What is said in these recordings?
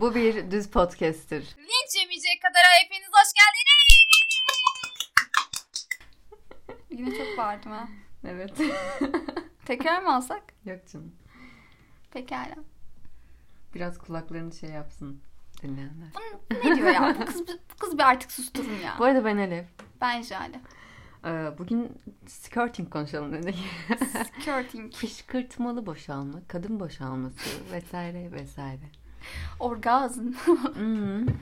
Bu bir düz podcast'tir. Linç yemeyecek kadar hepiniz hoş geldiniz. Yine çok bağırdım ha. Evet. Tekrar mı alsak? Yok canım. Pekala. Biraz kulaklarını şey yapsın dinleyenler. Bu ne diyor ya? Bu kız, bu kız bir artık susturun ya. Bu arada ben Elif. Ben Jale. Ee, Bugün skirting konuşalım dedik. Skirting. Fışkırtmalı boşalma, kadın boşalması vesaire vesaire. Orgazm. Hmm.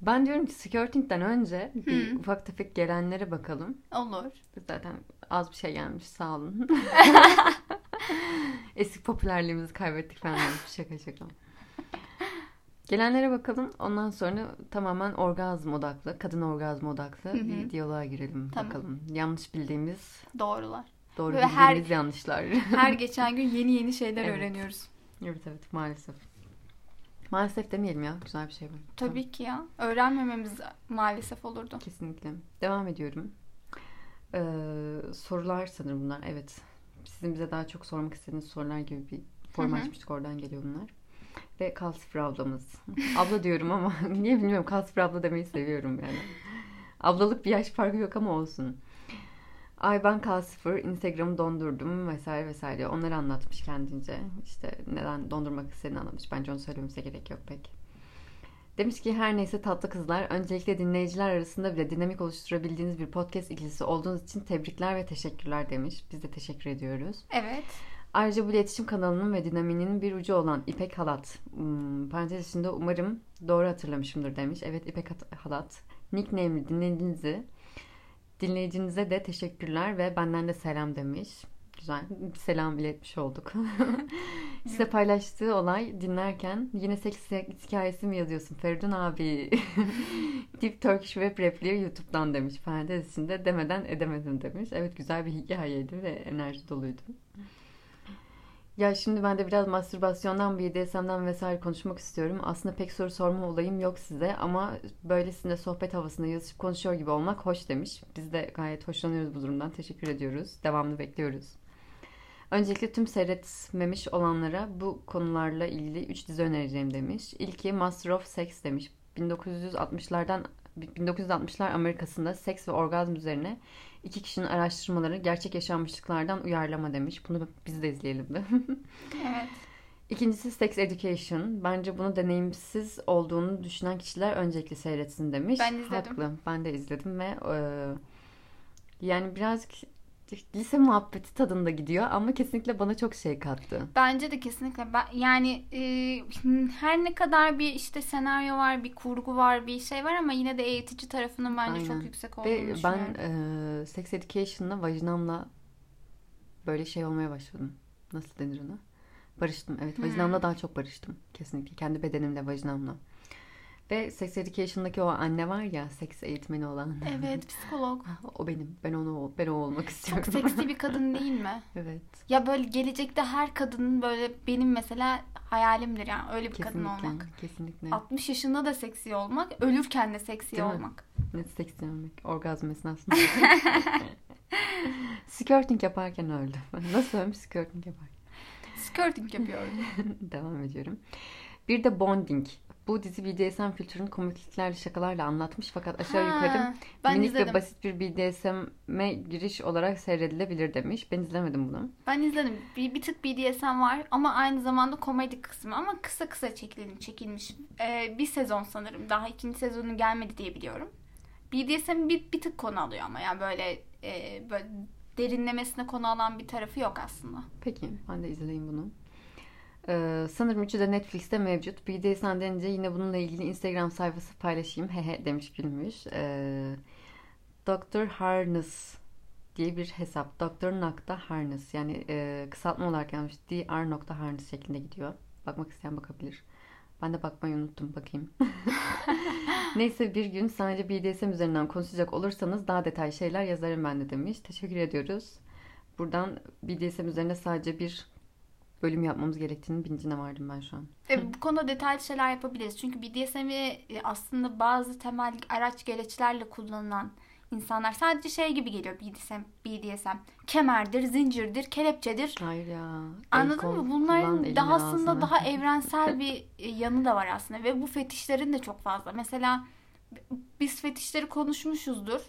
ben diyorum ki skirtingden önce bir Hı. ufak tefek gelenlere bakalım. Olur. Zaten az bir şey gelmiş sağ olun. Eski popülerliğimizi kaybettik falan. Şaka şaka. Gelenlere bakalım. Ondan sonra tamamen orgazm odaklı, kadın orgazm odaklı Hı hı. bir diyaloğa girelim Tamam. bakalım. Yanlış bildiğimiz, Doğrular. doğru Böyle bildiğimiz her- yanlışlar. Her geçen gün yeni yeni şeyler Evet. öğreniyoruz. Evet evet maalesef. Maalesef demeyelim ya. Güzel bir şey bu. Tabii ki ya. Öğrenmememiz maalesef olurdu. Kesinlikle. Devam ediyorum. Ee, sorular sanırım bunlar. Evet. Sizin bize daha çok sormak istediğiniz sorular gibi bir form Hı hı. açmıştık. Oradan geliyor bunlar. Ve Kalsifra ablamız. Abla diyorum ama niye bilmiyorum. Kalsifra abla demeyi seviyorum yani. Ablalık bir yaş farkı yok ama olsun. Ay ben Kalsifır, Instagram'ı dondurdum vesaire vesaire. Onları anlatmış kendince. İşte neden dondurmak istediğini anlatmış. Bence onu söylememize gerek yok pek. Demiş ki her neyse tatlı kızlar. Öncelikle dinleyiciler arasında bile dinamik oluşturabildiğiniz bir podcast ikilisi olduğunuz için tebrikler ve teşekkürler demiş. Biz de teşekkür ediyoruz. Evet. Ayrıca bu iletişim kanalının ve dinamiğinin bir ucu olan İpek Halat. Hmm, parantez içinde umarım doğru hatırlamışımdır demiş. Evet İpek Halat. Nickname'li dinleyicinizi dinleyicinize de teşekkürler ve benden de selam demiş. Güzel. Bir selam iletmiş olduk. Size paylaştığı olay dinlerken yine seks hikayesi mi yazıyorsun Feridun abi? Deep Turkish Web Repliği YouTube'dan demiş. Parantez içinde demeden edemedim demiş. Evet güzel bir hikayeydi ve enerji doluydu. Ya şimdi ben de biraz mastürbasyondan, BDSM'den vesaire konuşmak istiyorum. Aslında pek soru sorma olayım yok size ama böylesine sohbet havasında yazışıp konuşuyor gibi olmak hoş demiş. Biz de gayet hoşlanıyoruz bu durumdan. Teşekkür ediyoruz. Devamlı bekliyoruz. Öncelikle tüm seyretmemiş olanlara bu konularla ilgili 3 dizi önereceğim demiş. İlki Master of Sex demiş. 1960'lardan 1960'lar Amerika'sında seks ve orgazm üzerine iki kişinin araştırmaları gerçek yaşanmışlıklardan uyarlama demiş. Bunu biz de izleyelim de. Evet. İkincisi Sex Education. Bence bunu deneyimsiz olduğunu düşünen kişiler öncelikle seyretsin demiş. Ben izledim. Haklı. Ben de izledim ve e, yani birazcık lise muhabbeti tadında gidiyor ama kesinlikle bana çok şey kattı. Bence de kesinlikle. Ben, yani e, her ne kadar bir işte senaryo var, bir kurgu var, bir şey var ama yine de eğitici tarafının bence Aynen. çok yüksek olduğunu Ve ben düşünüyorum. e, Sex Education'la vajinamla böyle şey olmaya başladım. Nasıl denir ona? Barıştım. Evet Hmm. vajinamla daha çok barıştım. Kesinlikle. Kendi bedenimle vajinamla. Ve Sex Education'daki o anne var ya seks eğitmeni olan. Evet, psikolog. O benim. Ben onu ben o olmak Çok istiyorum. seksi bir kadın değil mi? evet. Ya böyle gelecekte her kadının böyle benim mesela hayalimdir yani öyle bir kadın Kesinlikle. olmak. Kesinlikle. 60 yaşında da seksi olmak, ölürken de seksi Değil mi? olmak. Ne seksi olmak. Orgazm esnasında. Skirting yaparken öldü. Nasıl ölmüş skirting yaparken? Skirting yapıyorum. Devam ediyorum. Bir de Bonding. Bu dizi BDSM kültürünü komikliklerle şakalarla anlatmış fakat aşağı Ha, yukarı ben minik izledim. ve basit bir BDSM'e giriş olarak seyredilebilir demiş. Ben izlemedim bunu. Ben izledim. Bir, bir tık BDSM var ama aynı zamanda komedi kısmı ama kısa kısa çekilmiş. çekilmiş. Ee, bir sezon sanırım. Daha ikinci sezonu gelmedi diye biliyorum. BDSM bir, bir tık konu alıyor ama yani böyle, e, böyle derinlemesine konu alan bir tarafı yok aslında. Peki ben de izleyeyim bunu. Ee, sanırım üçü de Netflix'te mevcut. BDSM denince yine bununla ilgili Instagram sayfası paylaşayım. Hehe demiş gülmüş. Ee, Dr. Harness diye bir hesap. Dr. nokta Harness yani e, kısaltma olarak gelmiş. Dr. nokta Harness şeklinde gidiyor. Bakmak isteyen bakabilir. Ben de bakmayı unuttum bakayım. Neyse bir gün sadece BDSM üzerinden konuşacak olursanız daha detaylı şeyler yazarım ben de demiş. Teşekkür ediyoruz. Buradan BDSM üzerine sadece bir bölüm yapmamız gerektiğini bilincine vardım ben şu an. E, bu konuda detaylı şeyler yapabiliriz. Çünkü BDSM'i e, aslında bazı temel araç gereçlerle kullanılan insanlar. Sadece şey gibi geliyor BDSM, BDSM. Kemerdir, zincirdir, kelepçedir. Hayır ya. Anladın mı? Bunların daha aslında ağzına. daha evrensel bir e, yanı da var aslında ve bu fetişlerin de çok fazla. Mesela biz fetişleri konuşmuşuzdur.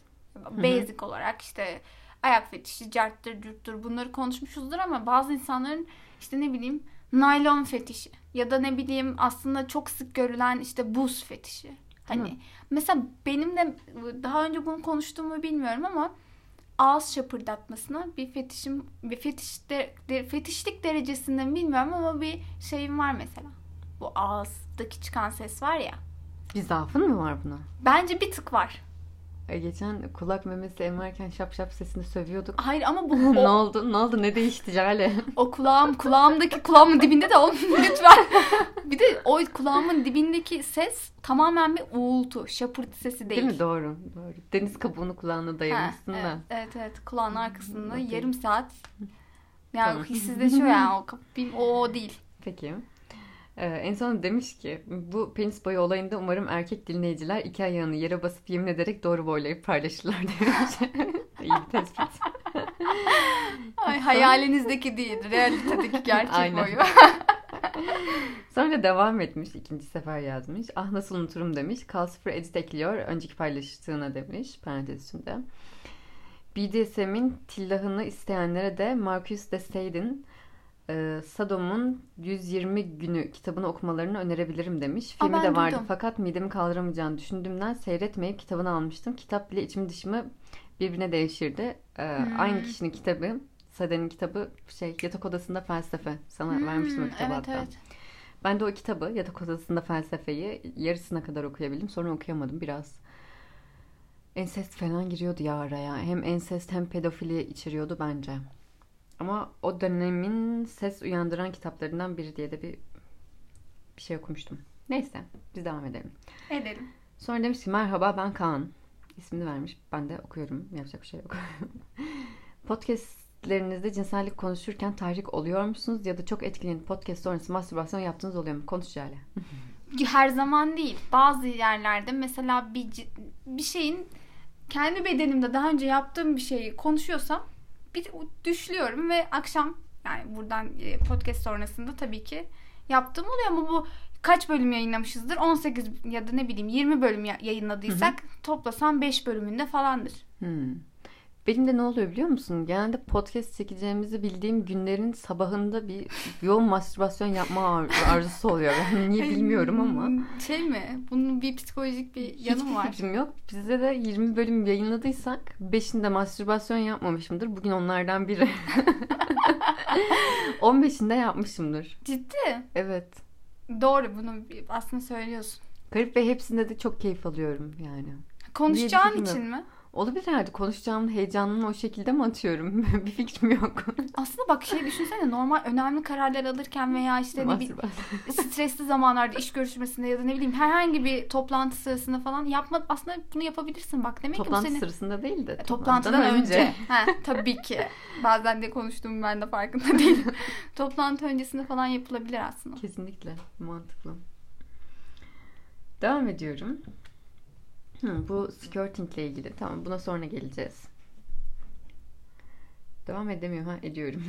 Basic olarak işte ayak fetişi, carttır, cürttür bunları konuşmuşuzdur ama bazı insanların işte ne bileyim naylon fetişi ya da ne bileyim aslında çok sık görülen işte buz fetişi. Hani mesela benim de daha önce bunu konuştuğumu bilmiyorum ama ağız şapırdatmasına bir fetişim bir fetiş de, de- fetişlik derecesinde mi bilmiyorum ama bir şeyim var mesela. Bu ağızdaki çıkan ses var ya. Bir zaafın mı var buna? Bence bir tık var. E, geçen kulak memesi emerken şap şap sesini sövüyorduk. Hayır ama bu ne o, oldu? Ne oldu? Ne değişti Cale? o kulağım kulağımdaki kulağımın dibinde de o lütfen. bir de o kulağımın dibindeki ses tamamen bir uğultu, şapırtı sesi değil. Değil mi? Doğru. Doğru. Deniz kabuğunu kulağına Ha, dayamışsın evet, da. evet evet kulağın arkasında yarım saat. Yani Tamam. hissizleşiyor yani o, o değil. Peki. Ee, en son demiş ki bu penis boyu olayında umarım erkek dinleyiciler iki ayağını yere basıp yemin ederek doğru boylayıp paylaşırlar demiş. İyi bir tespit. Ay, hayalinizdeki değil, realitedeki gerçek Aynen. boyu. Sonra devam etmiş. ikinci sefer yazmış. Ah nasıl unuturum demiş. Kal sıfır edit ekliyor. Önceki paylaştığına demiş. Parantez içinde. BDSM'in tillahını isteyenlere de Marcus de Sade'in e, Sadom'un 120 günü kitabını okumalarını önerebilirim demiş. Aa, Filmi ben de vardı duydum. fakat midemi kaldıramayacağını düşündüğümden seyretmeyip kitabını almıştım. Kitap bile içimi dışımı birbirine devşirdi. E, Hmm. Aynı kişinin kitabı Sade'nin kitabı şey yatak odasında felsefe. Sana vermiştim o Hmm, kitabı evet hatta. evet. Ben de o kitabı yatak odasında felsefeyi yarısına kadar okuyabildim. Sonra okuyamadım biraz. Ensest falan giriyordu ya araya. Hem ensest hem pedofili içeriyordu bence. Ama o dönemin ses uyandıran kitaplarından biri diye de bir bir şey okumuştum. Neyse biz devam edelim. Edelim. Sonra demiş ki merhaba ben Kaan. İsmini vermiş. Ben de okuyorum. Yapacak bir şey yok. Podcastlerinizde cinsellik konuşurken tahrik oluyor musunuz? Ya da çok etkilenip podcast sonrası mastürbasyon yaptığınız oluyor mu? Konuş Cale. Her zaman değil. Bazı yerlerde mesela bir bir şeyin kendi bedenimde daha önce yaptığım bir şeyi konuşuyorsam bir düşlüyorum ve akşam yani buradan e, podcast sonrasında tabii ki yaptığım oluyor ama bu kaç bölüm yayınlamışızdır? 18 ya da ne bileyim 20 bölüm ya- yayınladıysak toplasam 5 bölümünde falandır. Hmm. Benim de ne oluyor biliyor musun? Genelde podcast çekeceğimizi bildiğim günlerin sabahında bir yoğun mastürbasyon yapma ar- arzusu oluyor. Ben niye bilmiyorum ama. Şey mi? Bunun bir psikolojik bir yanı Hiçbir var? fikrim yok. Bizde de 20 bölüm yayınladıysak 5'inde mastürbasyon yapmamışımdır. Bugün onlardan biri. 15'inde yapmışımdır. Ciddi. Evet. Doğru bunu aslında söylüyorsun. Garip ve hepsinde de çok keyif alıyorum yani. Konuşacağın için mi? Olabilir herhalde konuşacağımın heyecanını o şekilde mi atıyorum? bir fikrim yok. Aslında bak şey düşünsene normal önemli kararlar alırken veya işte ne bileyim stresli zamanlarda iş görüşmesinde ya da ne bileyim herhangi bir toplantı sırasında falan yapma aslında bunu yapabilirsin bak demek ki bu Toplantı senin sırasında değil de toplantıdan önce. Ha, tabii ki. Bazen de konuştuğum ben de farkında değilim. Toplantı öncesinde falan yapılabilir aslında. Kesinlikle mantıklı. Devam ediyorum. Hı, bu skirting ile ilgili. Tamam buna sonra geleceğiz. Devam edemiyorum. Ha ediyorum.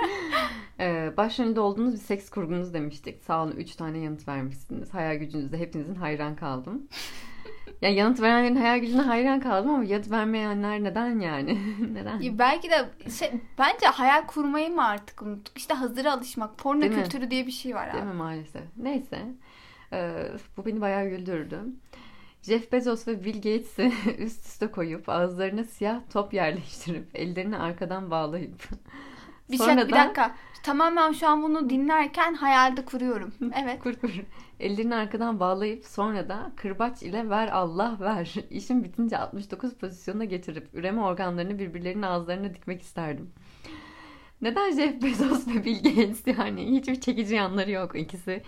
ee, başrolünde olduğunuz bir seks kurgunuz demiştik. Sağ olun 3 tane yanıt vermişsiniz. Hayal gücünüzde hepinizin hayran kaldım. Yani yanıt verenlerin hayal gücüne hayran kaldım ama yanıt vermeyenler neden yani? neden? Ya Belki de şey, bence hayal kurmayı mı artık unuttuk? İşte hazıra alışmak. Porno Değil mi? kültürü diye bir şey var Değil abi. mi maalesef? Neyse. Ee, bu beni bayağı güldürdü. Jeff Bezos ve Bill Gates'i üst üste koyup ağızlarına siyah top yerleştirip ellerini arkadan bağlayıp Bir, şey, sonra bir da dakika. Tamamen şu an bunu dinlerken hayalde kuruyorum. Evet. kur kur ellerini arkadan bağlayıp sonra da kırbaç ile ver Allah ver işin bitince 69 pozisyonuna getirip üreme organlarını birbirlerinin ağızlarına dikmek isterdim. Neden Jeff Bezos ve Bill Gates yani hiçbir çekici yanları yok ikisi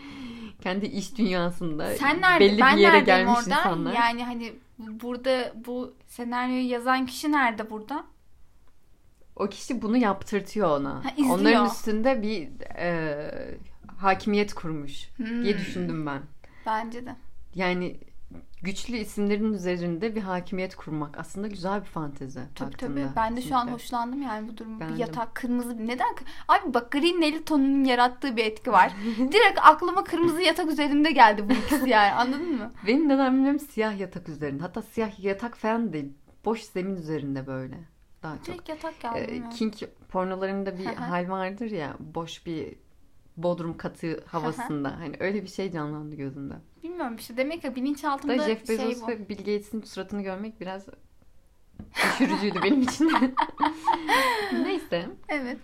kendi iş dünyasında Sen nerede? belli ben bir yere gelmiş orada? insanlar. Yani hani burada bu senaryoyu yazan kişi nerede burada? O kişi bunu yaptırtıyor ona. Ha, izliyor. Onların üstünde bir e, hakimiyet kurmuş Hmm. diye düşündüm ben. Bence de. Yani güçlü isimlerin üzerinde bir hakimiyet kurmak aslında güzel bir fantezi. Tabii baktığında. tabii. Ben de şu an Kesinlikle. hoşlandım yani bu durum. Ben Bir de. yatak kırmızı neden? Abi bak Green Nelly tonunun yarattığı bir etki var. Direkt aklıma kırmızı yatak üzerinde geldi bu ikisi yani anladın mı? Benim neden bilmiyorum siyah yatak üzerinde. Hatta siyah yatak falan değil. Boş zemin üzerinde böyle. Daha çok. Direkt yatak geldi. Ee. King pornolarında bir hal vardır ya. Boş bir bodrum katı havasında. hani öyle bir şey canlandı gözümde. Bilmiyorum işte demek ki Da bilinçaltında Jeff şey Bezos bu. ve Bill Gates'in suratını görmek biraz düşürücüydü benim için. Neyse. Evet.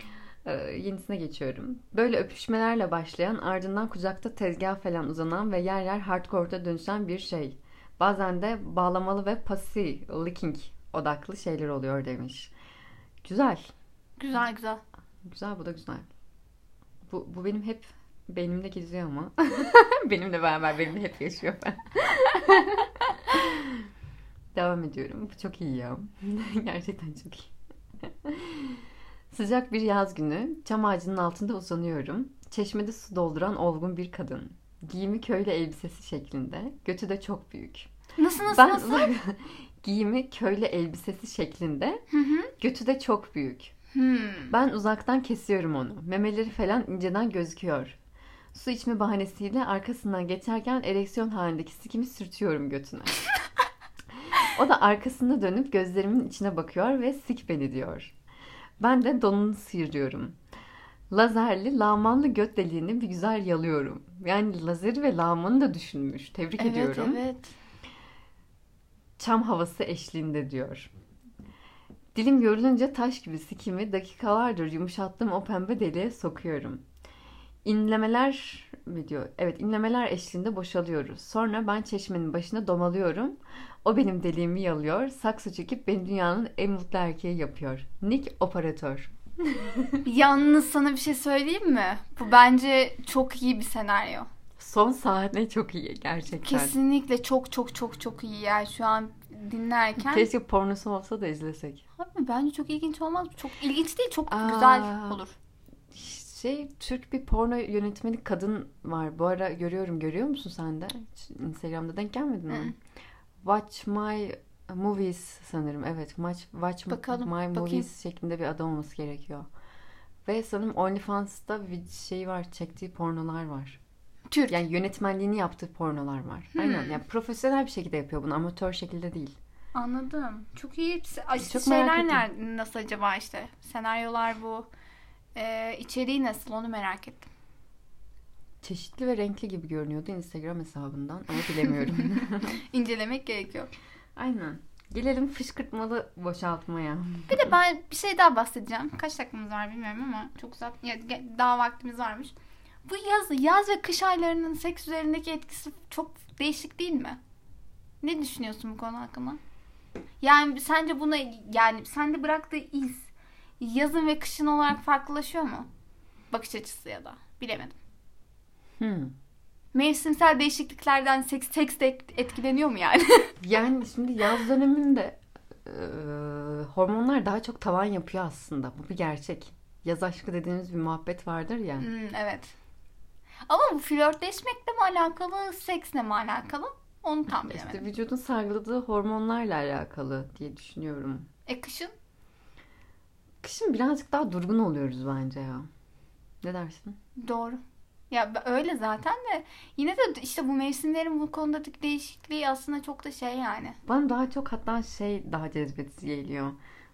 Ee, yenisine geçiyorum. Böyle öpüşmelerle başlayan ardından kucakta tezgah falan uzanan ve yer yer hardcore'a dönüşen bir şey. Bazen de bağlamalı ve pussy licking odaklı şeyler oluyor demiş. Güzel. Güzel güzel. Güzel bu da güzel. Bu, bu benim hep beynimde geziyor ama. Benimle beraber benimle hep yaşıyor. Devam ediyorum. Bu çok iyi ya. Gerçekten çok iyi. Sıcak bir yaz günü çam ağacının altında uzanıyorum. Çeşmede su dolduran olgun bir kadın. Giyimi köylü elbisesi şeklinde. Götü de çok büyük. Nasıl nasıl Ben nasıl? giyimi köylü elbisesi şeklinde. Hı hı. Götü de çok büyük. Hmm. Ben uzaktan kesiyorum onu. Memeleri falan inceden gözüküyor. Su içme bahanesiyle arkasından geçerken ereksiyon halindeki sikimi sürtüyorum götüne. o da arkasında dönüp gözlerimin içine bakıyor ve sik beni diyor. Ben de donunu sıyırıyorum. Lazerli, lağmanlı göt deliğini bir güzel yalıyorum. Yani lazeri ve lağmanı da düşünmüş. Tebrik Evet ediyorum evet. çam havası eşliğinde diyor. Dilim yorulunca taş gibi sikimi dakikalardır yumuşattığım o pembe deliğe sokuyorum. İnlemeler mi diyor? Evet inlemeler eşliğinde boşalıyoruz. Sonra ben çeşmenin başına domalıyorum. O benim deliğimi yalıyor. Saksı çekip beni dünyanın en mutlu erkeği yapıyor. Nick operatör. Yalnız sana bir şey söyleyeyim mi? Bu bence çok iyi bir senaryo. Son sahne çok iyi gerçekten. Kesinlikle çok çok çok çok iyi yani şu an dinlerken. Keşke pornosu olsa da izlesek. Abi bence çok ilginç olmaz mı? Çok ilginç değil çok Aa. güzel olur. Şey Türk bir porno yönetmeni kadın var. Bu ara görüyorum. Görüyor musun sen de? Hiç Instagram'da denk gelmedin mi? Watch My Movies sanırım. Evet. Watch, watch Bakalım, My bakayım. Movies şeklinde bir adam olması gerekiyor. Ve sanırım OnlyFans'ta bir şey var. Çektiği pornolar var. Türk. Yani yönetmenliğini yaptığı pornolar var. Hmm. Aynen. Yani profesyonel bir şekilde yapıyor bunu. Amatör şekilde değil. Anladım. Çok iyi. Ay, Çok merak şeyler nerede, nasıl acaba işte? Senaryolar bu. Ee, içeriği nasıl onu merak ettim. Çeşitli ve renkli gibi görünüyordu Instagram hesabından ama bilemiyorum. İncelemek gerekiyor. Aynen. Gelelim fışkırtmalı boşaltmaya. Bir de ben bir şey daha bahsedeceğim. Kaç dakikamız var bilmiyorum ama çok uzak. Ya, daha vaktimiz varmış. Bu yaz, yaz ve kış aylarının seks üzerindeki etkisi çok değişik değil mi? Ne düşünüyorsun bu konu hakkında? Yani sence buna yani sende bıraktığı iz yazın ve kışın olarak farklılaşıyor mu? Bakış açısı ya da bilemedim. Hmm. Mevsimsel değişikliklerden seks, seks de etkileniyor mu yani? Yani şimdi yaz döneminde e, hormonlar daha çok tavan yapıyor aslında. Bu bir gerçek. Yaz aşkı dediğimiz bir muhabbet vardır ya. Hmm, evet. Ama bu flörtleşmekle mi alakalı, seksle mi alakalı? Onu tam bilemedim. İşte vücudun salgıladığı hormonlarla alakalı diye düşünüyorum. E kışın? Kışın birazcık daha durgun oluyoruz bence ya. Ne dersin? Doğru. Ya öyle zaten de yine de işte bu mevsimlerin bu konudaki değişikliği aslında çok da şey yani. Bana daha çok hatta şey daha cezbedici geliyor.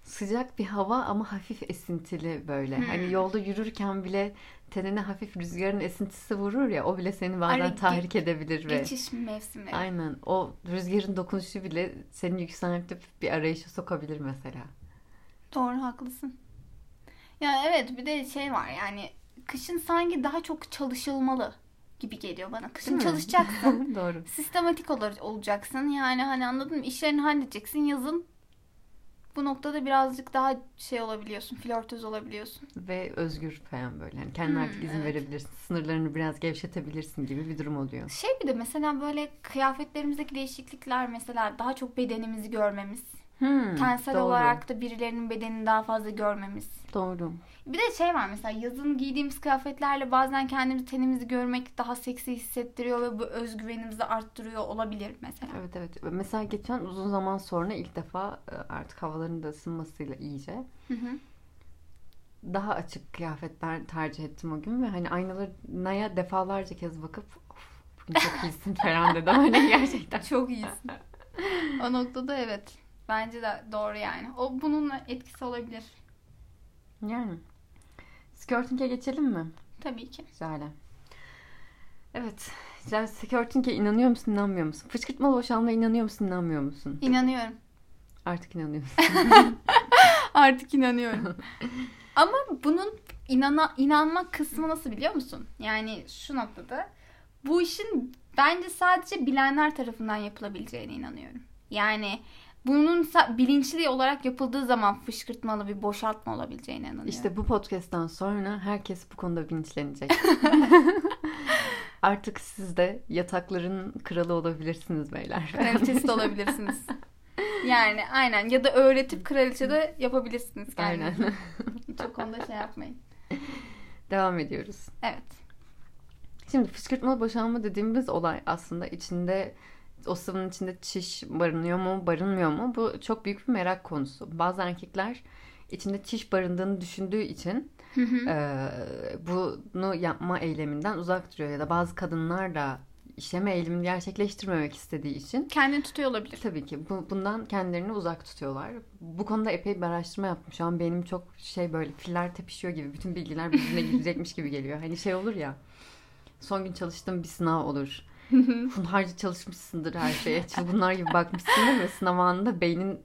Sıcak bir hava ama hafif esintili böyle. Hmm. Hani yolda yürürken bile tenine hafif rüzgarın esintisi vurur ya o bile seni bazen Hani ge- tahrik edebilir ve Geçiş mevsimleri. aynen o rüzgarın dokunuşu bile seni yükseltip bir arayışa sokabilir mesela. Doğru haklısın. Ya evet bir de şey var yani kışın sanki daha çok çalışılmalı gibi geliyor bana. Kışın Değil çalışacaksın. Doğru. sistematik olacaksın. Yani hani anladın mı? İşlerini halledeceksin. Yazın bu noktada birazcık daha şey olabiliyorsun. Flörtöz olabiliyorsun. Ve özgür falan böyle. Yani kendine Hmm, artık izin evet. verebilirsin. Sınırlarını biraz gevşetebilirsin gibi bir durum oluyor. Şey bir de mesela böyle kıyafetlerimizdeki değişiklikler mesela daha çok bedenimizi görmemiz. Hmm, Tensel doğru. olarak da birilerinin bedenini daha fazla görmemiz. Doğru. Bir de şey var mesela yazın giydiğimiz kıyafetlerle bazen kendimizi tenimizi görmek daha seksi hissettiriyor ve bu özgüvenimizi arttırıyor olabilir mesela. Evet evet. Mesela geçen uzun zaman sonra ilk defa e, artık havaların da ısınmasıyla iyice Hı hı. daha açık kıyafetler tercih ettim o gün ve hani aynalarına defalarca kez bakıp of bugün çok iyisin falan dedim. Hani gerçekten. Çok iyisin. o noktada evet. Bence de doğru yani. O bunun etkisi olabilir. Yani. Skirting'e geçelim mi? Tabii ki. Güzel. Evet. Sen skirting'e inanıyor musun, inanmıyor musun? Fışkırtmalı boşalmaya inanıyor musun, inanmıyor musun? İnanıyorum. Artık inanıyorsun. Artık inanıyorum. Ama bunun inana, inanmak kısmı nasıl biliyor musun? Yani şu noktada bu işin bence sadece bilenler tarafından yapılabileceğine inanıyorum. Yani bunun bilinçli olarak yapıldığı zaman fışkırtmalı bir boşaltma olabileceğine inanıyorum. İşte bu podcast'tan sonra herkes bu konuda bilinçlenecek. Artık siz de yatakların kralı olabilirsiniz beyler. kraliçesi de olabilirsiniz. Yani aynen ya da öğretip kraliçe de yapabilirsiniz kendinize. Aynen. Çok konuda şey yapmayın. Devam ediyoruz. Evet. Şimdi fışkırtmalı boşalma dediğimiz olay aslında içinde o sıvının içinde çiş barınıyor mu, barınmıyor mu? Bu çok büyük bir merak konusu. Bazı erkekler içinde çiş barındığını düşündüğü için Hı hı. e, bunu yapma eyleminden uzak duruyor ya da bazı kadınlar da işleme eylemini gerçekleştirmemek istediği için Kendini tutuyor olabilir. tabii ki bu, bundan kendilerini uzak tutuyorlar. Bu konuda epey bir araştırma yaptım. Şu an benim çok şey böyle filler tepişiyor gibi bütün bilgiler birbirine girecekmiş gibi geliyor. Hani şey olur ya son gün çalıştığım bir sınav olur. Hunharca çalışmışsındır her şeye. Çılgınlar gibi bakmışsındır ve sınav anında beynin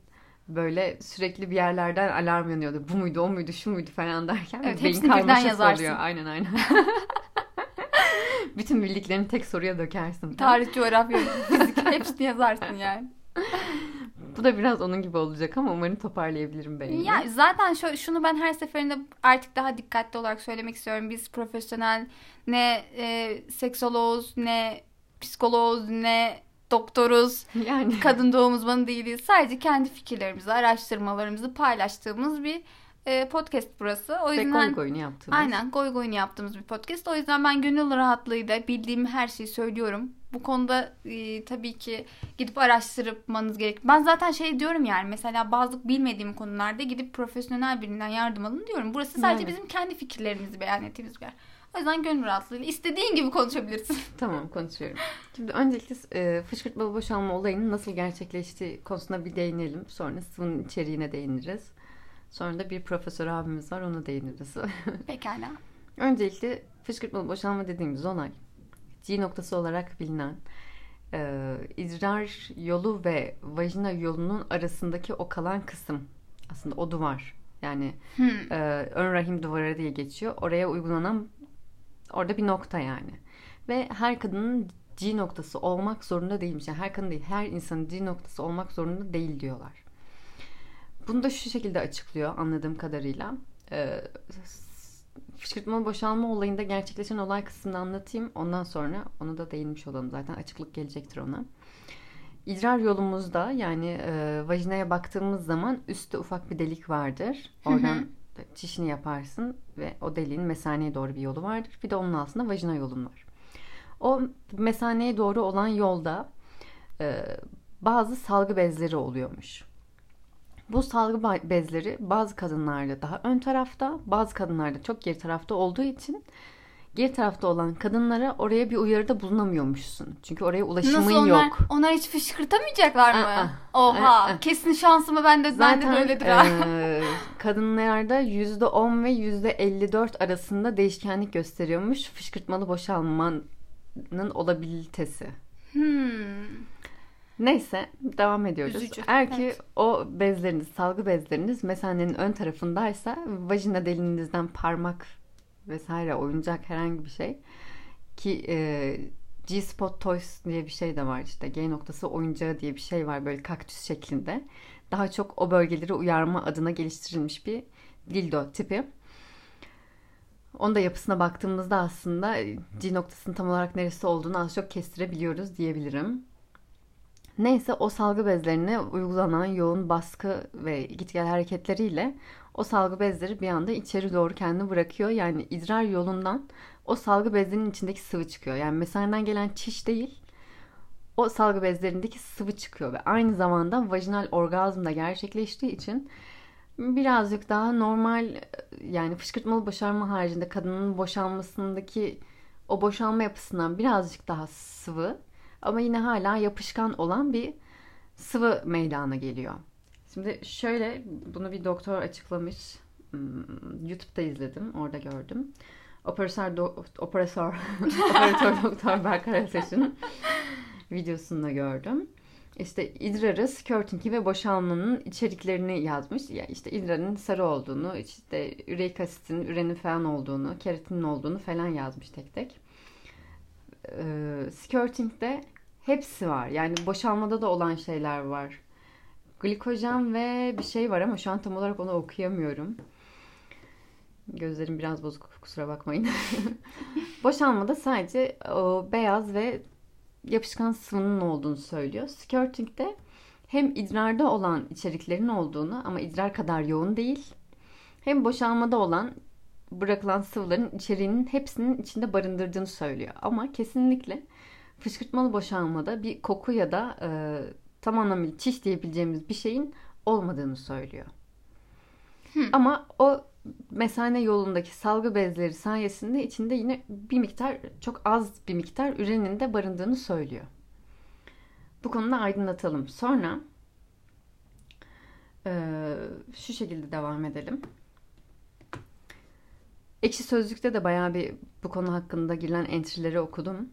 böyle sürekli bir yerlerden alarm yanıyordu. Bu muydu, o muydu, şu muydu falan derken. Evet, beyin karmaşası yazarsın. Oluyor. Aynen aynen. Bütün bildiklerini tek soruya dökersin. Tarih, coğrafya, fizik hepsini yazarsın yani. Bu da biraz onun gibi olacak ama umarım toparlayabilirim beynimi. Ya zaten şu, şunu ben her seferinde artık daha dikkatli olarak söylemek istiyorum. Biz profesyonel ne e, seksoloğuz ne psikoloğuz ne doktoruz. Yani Kadın doğum uzmanı değiliz. Sadece kendi fikirlerimizi, araştırmalarımızı paylaştığımız bir e, podcast burası. O ve yüzden konuk oyunu yaptığımız. Aynen goy goyunu yaptığımız bir podcast. O yüzden ben gönül rahatlığıyla bildiğim her şeyi söylüyorum. Bu konuda e, tabii ki gidip araştırmanız gerek. Ben zaten şey diyorum yani mesela bazı bilmediğim konularda gidip profesyonel birinden yardım alın diyorum. Burası sadece Evet. bizim kendi fikirlerimizi beyan ettiğimiz bir yer. O yüzden gönül rahatlığıyla istediğin gibi konuşabilirsin. Tamam konuşuyorum. Şimdi öncelikle e, fışkırtmalı boşalma olayının nasıl gerçekleştiği konusuna bir değinelim. Sonra sıvının içeriğine değiniriz. Sonra da bir profesör abimiz var ona değiniriz. Pekala. Öncelikle fışkırtmalı boşalma dediğimiz olay G noktası olarak bilinen e, idrar yolu ve vajina yolunun arasındaki o kalan kısım aslında o duvar yani Hmm. e, ön rahim duvarı diye geçiyor. Oraya uygulanan orada bir nokta yani. Ve her kadının G noktası olmak zorunda değilmiş. Yani her kadın değil, her insanın G noktası olmak zorunda değil diyorlar. Bunu da şu şekilde açıklıyor anladığım kadarıyla. E, fışkırtma boşalma olayında gerçekleşen olay kısmını anlatayım. Ondan sonra onu da değinmiş olalım zaten. Açıklık gelecektir ona. İdrar yolumuzda yani e, vajinaya baktığımız zaman üstte ufak bir delik vardır. Oradan çişini yaparsın ve o deliğin mesaneye doğru bir yolu vardır. Bir de onun altında vajina yolun var. O mesaneye doğru olan yolda e, bazı salgı bezleri oluyormuş. Bu salgı bezleri bazı kadınlarda daha ön tarafta, bazı kadınlarda çok geri tarafta olduğu için geri tarafta olan kadınlara oraya bir uyarıda bulunamıyormuşsun. Çünkü oraya ulaşımın Nasıl onlar, yok. onlar hiç fışkırtamayacaklar mı? Aa, Oha. aa. Kesin şansımı ben de, ben de böyledir ha. e, kadınlarda %10 ve %54 arasında değişkenlik gösteriyormuş fışkırtmalı boşalmanın olabilitesi. Hmm. Neyse devam ediyoruz. Üzücü, Eğer ki evet. o bezleriniz, salgı bezleriniz mesanenin ön tarafındaysa vajina deliğinizden parmak vesaire oyuncak herhangi bir şey ki e, G-Spot Toys diye bir şey de var işte G noktası oyuncağı diye bir şey var böyle kaktüs şeklinde. Daha çok o bölgeleri uyarma adına geliştirilmiş bir dildo tipi. Onun da yapısına baktığımızda aslında G noktasının tam olarak neresi olduğunu az çok kestirebiliyoruz diyebilirim. Neyse o salgı bezlerine uygulanan yoğun baskı ve git gel hareketleriyle o salgı bezleri bir anda içeri doğru kendini bırakıyor. Yani idrar yolundan o salgı bezlerinin içindeki sıvı çıkıyor. Yani mesaneden gelen çiş değil o salgı bezlerindeki sıvı çıkıyor ve aynı zamanda vajinal orgazm da gerçekleştiği için birazcık daha normal yani fışkırtmalı boşalma haricinde kadının boşalmasındaki o boşalma yapısından birazcık daha sıvı ama yine hala yapışkan olan bir sıvı meydana geliyor. Şimdi şöyle bunu bir doktor açıklamış. Hmm, YouTube'da izledim. Orada gördüm. Operatör, do, operatör, operatör doktor Berkar Ateş'in videosunda gördüm. İşte idrarı, skirtingi ve boşalmanın içeriklerini yazmış. Ya işte idrarın sarı olduğunu, işte üreik asitin, ürenin falan olduğunu, keratinin olduğunu falan yazmış tek tek. Ee, skirtingde hepsi var. Yani boşalmada da olan şeyler var. Glikojen ve bir şey var ama şu an tam olarak onu okuyamıyorum. Gözlerim biraz bozuk kusura bakmayın. Boşalmada sadece o beyaz ve yapışkan sıvının olduğunu söylüyor. Skirting'de hem idrarda olan içeriklerin olduğunu ama idrar kadar yoğun değil. Hem boşalmada olan bırakılan sıvıların içeriğinin hepsinin içinde barındırdığını söylüyor. Ama kesinlikle fışkırtmalı boşalmada bir koku ya da e, tam anlamıyla çiş diyebileceğimiz bir şeyin olmadığını söylüyor. Hı. Ama o mesane yolundaki salgı bezleri sayesinde içinde yine bir miktar çok az bir miktar ürenin de barındığını söylüyor. Bu konuda aydınlatalım. Sonra e, şu şekilde devam edelim. Ekşi Sözlük'te de bayağı bir bu konu hakkında girilen entry'leri okudum.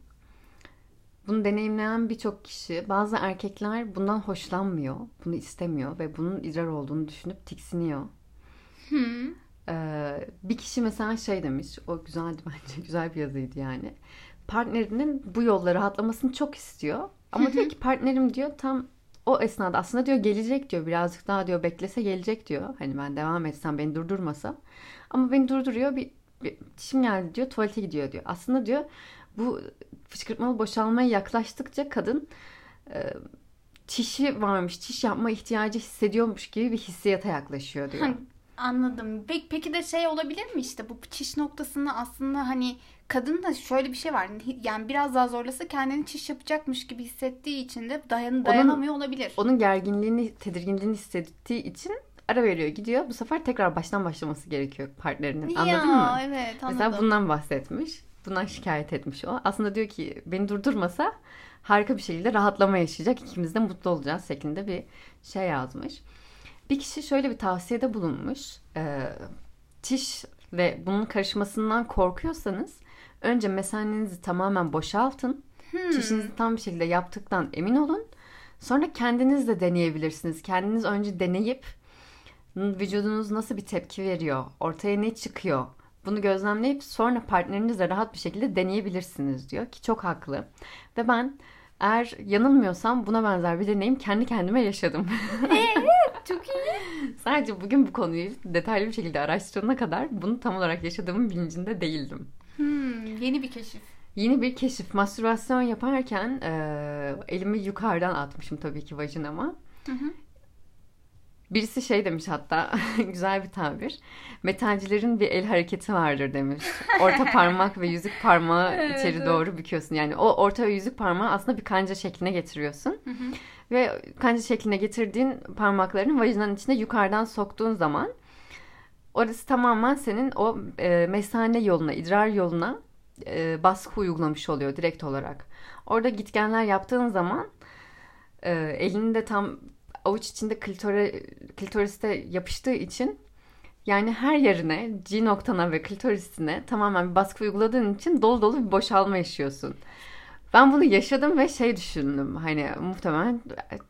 Bunu deneyimleyen birçok kişi, bazı erkekler bundan hoşlanmıyor, bunu istemiyor ve bunun idrar olduğunu düşünüp tiksiniyor. Hmm. Ee, bir kişi mesela şey demiş, o güzeldi bence, güzel bir yazıydı yani. Partnerinin bu yolları rahatlamasını çok istiyor. Ama diyor ki partnerim diyor tam o esnada aslında diyor gelecek diyor birazcık daha diyor beklese gelecek diyor. Hani ben devam etsem beni durdurmasa. Ama beni durduruyor bir, bir dişim geldi diyor tuvalete gidiyor diyor. Aslında diyor bu fışkırtmalı boşalmaya yaklaştıkça kadın e, çişi varmış, çiş yapma ihtiyacı hissediyormuş gibi bir hissiyata yaklaşıyor diyor. Anladım. Peki, peki de şey olabilir mi işte bu çiş noktasında aslında hani kadın da şöyle bir şey var. Yani biraz daha zorlasa kendini çiş yapacakmış gibi hissettiği için de dayan, dayanamıyor onun, olabilir. Onun gerginliğini, tedirginliğini hissettiği için ara veriyor gidiyor. Bu sefer tekrar baştan başlaması gerekiyor partnerinin. Anladın ya, mı? evet anladım. Mesela bundan bahsetmiş. Bundan şikayet etmiş o. Aslında diyor ki beni durdurmasa harika bir şekilde rahatlama yaşayacak. İkimiz de mutlu olacağız şeklinde bir şey yazmış. Bir kişi şöyle bir tavsiyede bulunmuş. E, çiş ve bunun karışmasından korkuyorsanız önce mesanenizi tamamen boşaltın. Hmm. Çişinizi tam bir şekilde yaptıktan emin olun. Sonra kendiniz de deneyebilirsiniz. Kendiniz önce deneyip vücudunuz nasıl bir tepki veriyor, ortaya ne çıkıyor bunu gözlemleyip sonra partnerinizle rahat bir şekilde deneyebilirsiniz diyor ki çok haklı. Ve ben eğer yanılmıyorsam buna benzer bir deneyim kendi kendime yaşadım. Evet çok iyi. Sadece bugün bu konuyu detaylı bir şekilde araştırana kadar bunu tam olarak yaşadığımın bilincinde değildim. Hmm, yeni bir keşif. Yeni bir keşif. Mastürbasyon yaparken e, elimi yukarıdan atmışım tabii ki vajinama. Hı hı. Birisi şey demiş hatta güzel bir tabir. Metalcilerin bir el hareketi vardır demiş. Orta parmak ve yüzük parmağı evet, içeri evet. doğru büküyorsun. Yani o orta ve yüzük parmağı aslında bir kanca şekline getiriyorsun. Ve kanca şekline getirdiğin parmaklarını vajinanın içine yukarıdan soktuğun zaman orası tamamen senin o e, mesane yoluna, idrar yoluna e, baskı uygulamış oluyor direkt olarak. Orada gitgenler yaptığın zaman e, elini de tam avuç içinde klitore, klitoriste yapıştığı için yani her yerine G noktana ve klitorisine tamamen bir baskı uyguladığın için dolu dolu bir boşalma yaşıyorsun. Ben bunu yaşadım ve şey düşündüm. Hani muhtemelen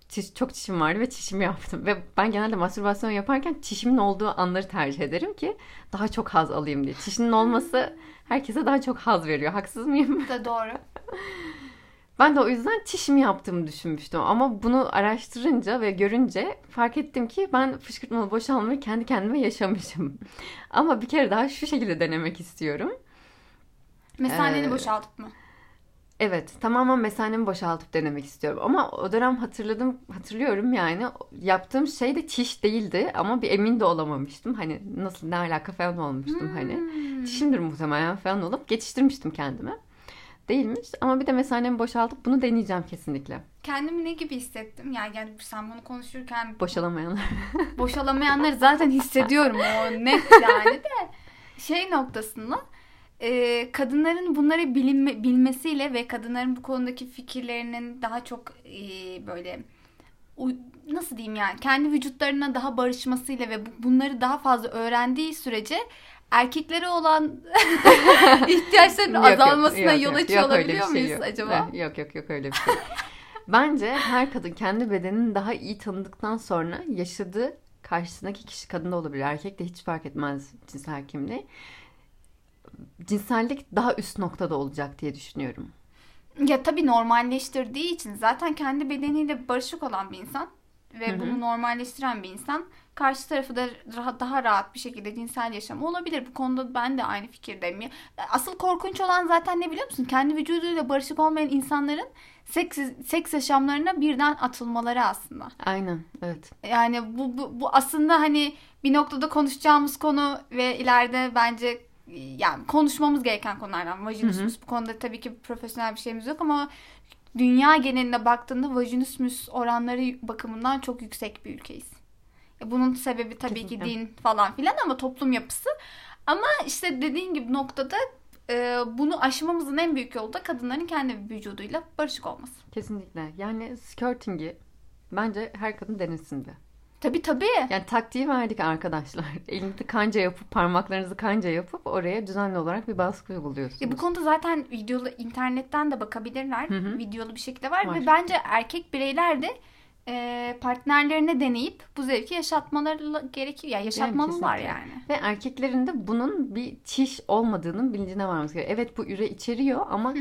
çiş, çok çişim vardı ve çişimi yaptım. Ve ben genelde mastürbasyon yaparken çişimin olduğu anları tercih ederim ki daha çok haz alayım diye. Çişinin olması herkese daha çok haz veriyor. Haksız mıyım? Da doğru. Ben de o yüzden çişimi yaptığımı düşünmüştüm. Ama bunu araştırınca ve görünce fark ettim ki ben fışkırtmalı boşalmayı kendi kendime yaşamışım. Ama bir kere daha şu şekilde denemek istiyorum. Mesaneni ee, boşaltıp mı? Evet tamamen mesanemi boşaltıp denemek istiyorum. Ama o dönem hatırladım hatırlıyorum yani yaptığım şey de çiş değildi ama bir emin de olamamıştım. Hani nasıl ne alaka falan olmuştum hani. Hmm. Çişimdir muhtemelen falan olup geçiştirmiştim kendimi. Değilmiş ama bir de mesanemi boşaltıp bunu deneyeceğim kesinlikle. Kendimi ne gibi hissettim? Yani, yani sen bunu konuşurken Boşalamayanlar. boşalamayanları zaten hissediyorum. O net yani de şey noktasında e, kadınların bunları bilinme, bilmesiyle ve kadınların bu konudaki fikirlerinin daha çok e, böyle nasıl diyeyim yani kendi vücutlarına daha barışmasıyla ve bu- bunları daha fazla öğrendiği sürece erkeklere olan ihtiyaçların Yok, azalmasına yok, yol yok. açıyor Yok, öyle bir olabiliyor şey muyuz yok. acaba? Yok yok yok öyle bir şey. Bence her kadın kendi bedenini daha iyi tanıdıktan sonra yaşadığı karşısındaki kişi kadın da olabilir. Erkek de hiç fark etmez cinsel kimliği. Cinsellik daha üst noktada olacak diye düşünüyorum. Ya tabii normalleştirdiği için zaten kendi bedeniyle barışık olan bir insan ve Hı hı. bunu normalleştiren bir insan karşı tarafı da daha rahat bir şekilde cinsel yaşamı olabilir. Bu konuda ben de aynı fikirdeyim. Asıl korkunç olan zaten ne biliyor musun? Kendi vücuduyla barışık olmayan insanların seks, seks yaşamlarına birden atılmaları aslında. Aynen evet. Yani bu, bu, bu aslında hani bir noktada konuşacağımız konu ve ileride bence yani konuşmamız gereken konulardan. Vajinismus bu konuda tabii ki profesyonel bir şeyimiz yok ama dünya geneline baktığında vajinismus oranları bakımından çok yüksek bir ülkeyiz. E, Bunun sebebi tabii ki Kesinlikle. din falan filan ama toplum yapısı. Ama işte dediğin gibi noktada e, bunu aşmamızın en büyük yolu da kadınların kendi vücuduyla barışık olması. Kesinlikle. Yani skirting'i bence her kadın denesin de. Tabii tabii. Yani taktiği verdik arkadaşlar. Elinizi kanca yapıp parmaklarınızı kanca yapıp oraya düzenli olarak bir baskı uyguluyorsunuz. Ya bu konuda zaten videolu internetten de bakabilirler. Hı hı. Videolu bir şekilde var, Var. ve bence erkek bireyler de e, partnerlerine deneyip bu zevki yaşatmaları gerekiyor. Yani yaşatmalılar kesinlikle. yani. Ve erkeklerin de bunun bir çiş olmadığının bilincine varmamız gerekiyor. Evet bu üre içeriyor ama